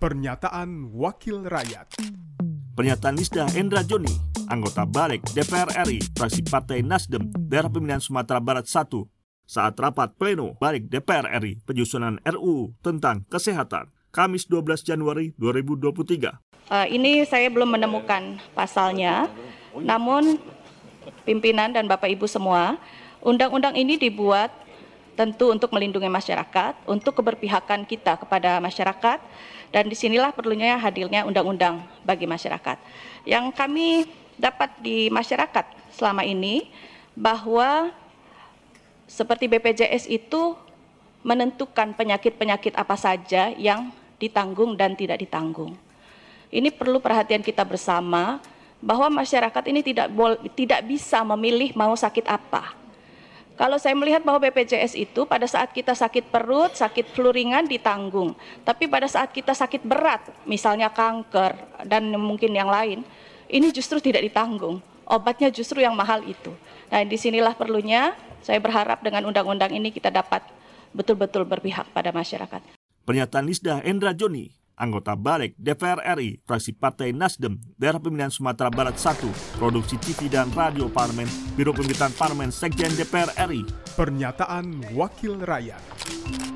Pernyataan Wakil Rakyat Pernyataan Lisda Endra Joni, anggota Balik DPR RI, fraksi Partai Nasdem, daerah pemilihan Sumatera Barat 1, saat rapat pleno Balik DPR RI penyusunan RUU tentang kesehatan, Kamis 12 Januari 2023. Uh, ini saya belum menemukan pasalnya, namun pimpinan dan Bapak Ibu semua, undang-undang ini dibuat tentu untuk melindungi masyarakat, untuk keberpihakan kita kepada masyarakat, dan di sinilah perlunya hadirnya undang-undang bagi masyarakat. Yang kami dapat di masyarakat selama ini bahwa seperti BPJS itu menentukan penyakit-penyakit apa saja yang ditanggung dan tidak ditanggung. Ini perlu perhatian kita bersama bahwa masyarakat ini tidak tidak bisa memilih mau sakit apa kalau saya melihat bahwa BPJS itu pada saat kita sakit perut, sakit flu ringan ditanggung. Tapi pada saat kita sakit berat, misalnya kanker dan mungkin yang lain, ini justru tidak ditanggung. Obatnya justru yang mahal itu. Nah, di sinilah perlunya saya berharap dengan undang-undang ini kita dapat betul-betul berpihak pada masyarakat. Pernyataan Lisda Endra Joni, anggota Balik DPR RI, fraksi Partai Nasdem, daerah pemilihan Sumatera Barat 1, produksi TV dan radio Parlemen, Biro Pemberitaan Parlemen Sekjen DPR RI. Pernyataan Wakil Rakyat.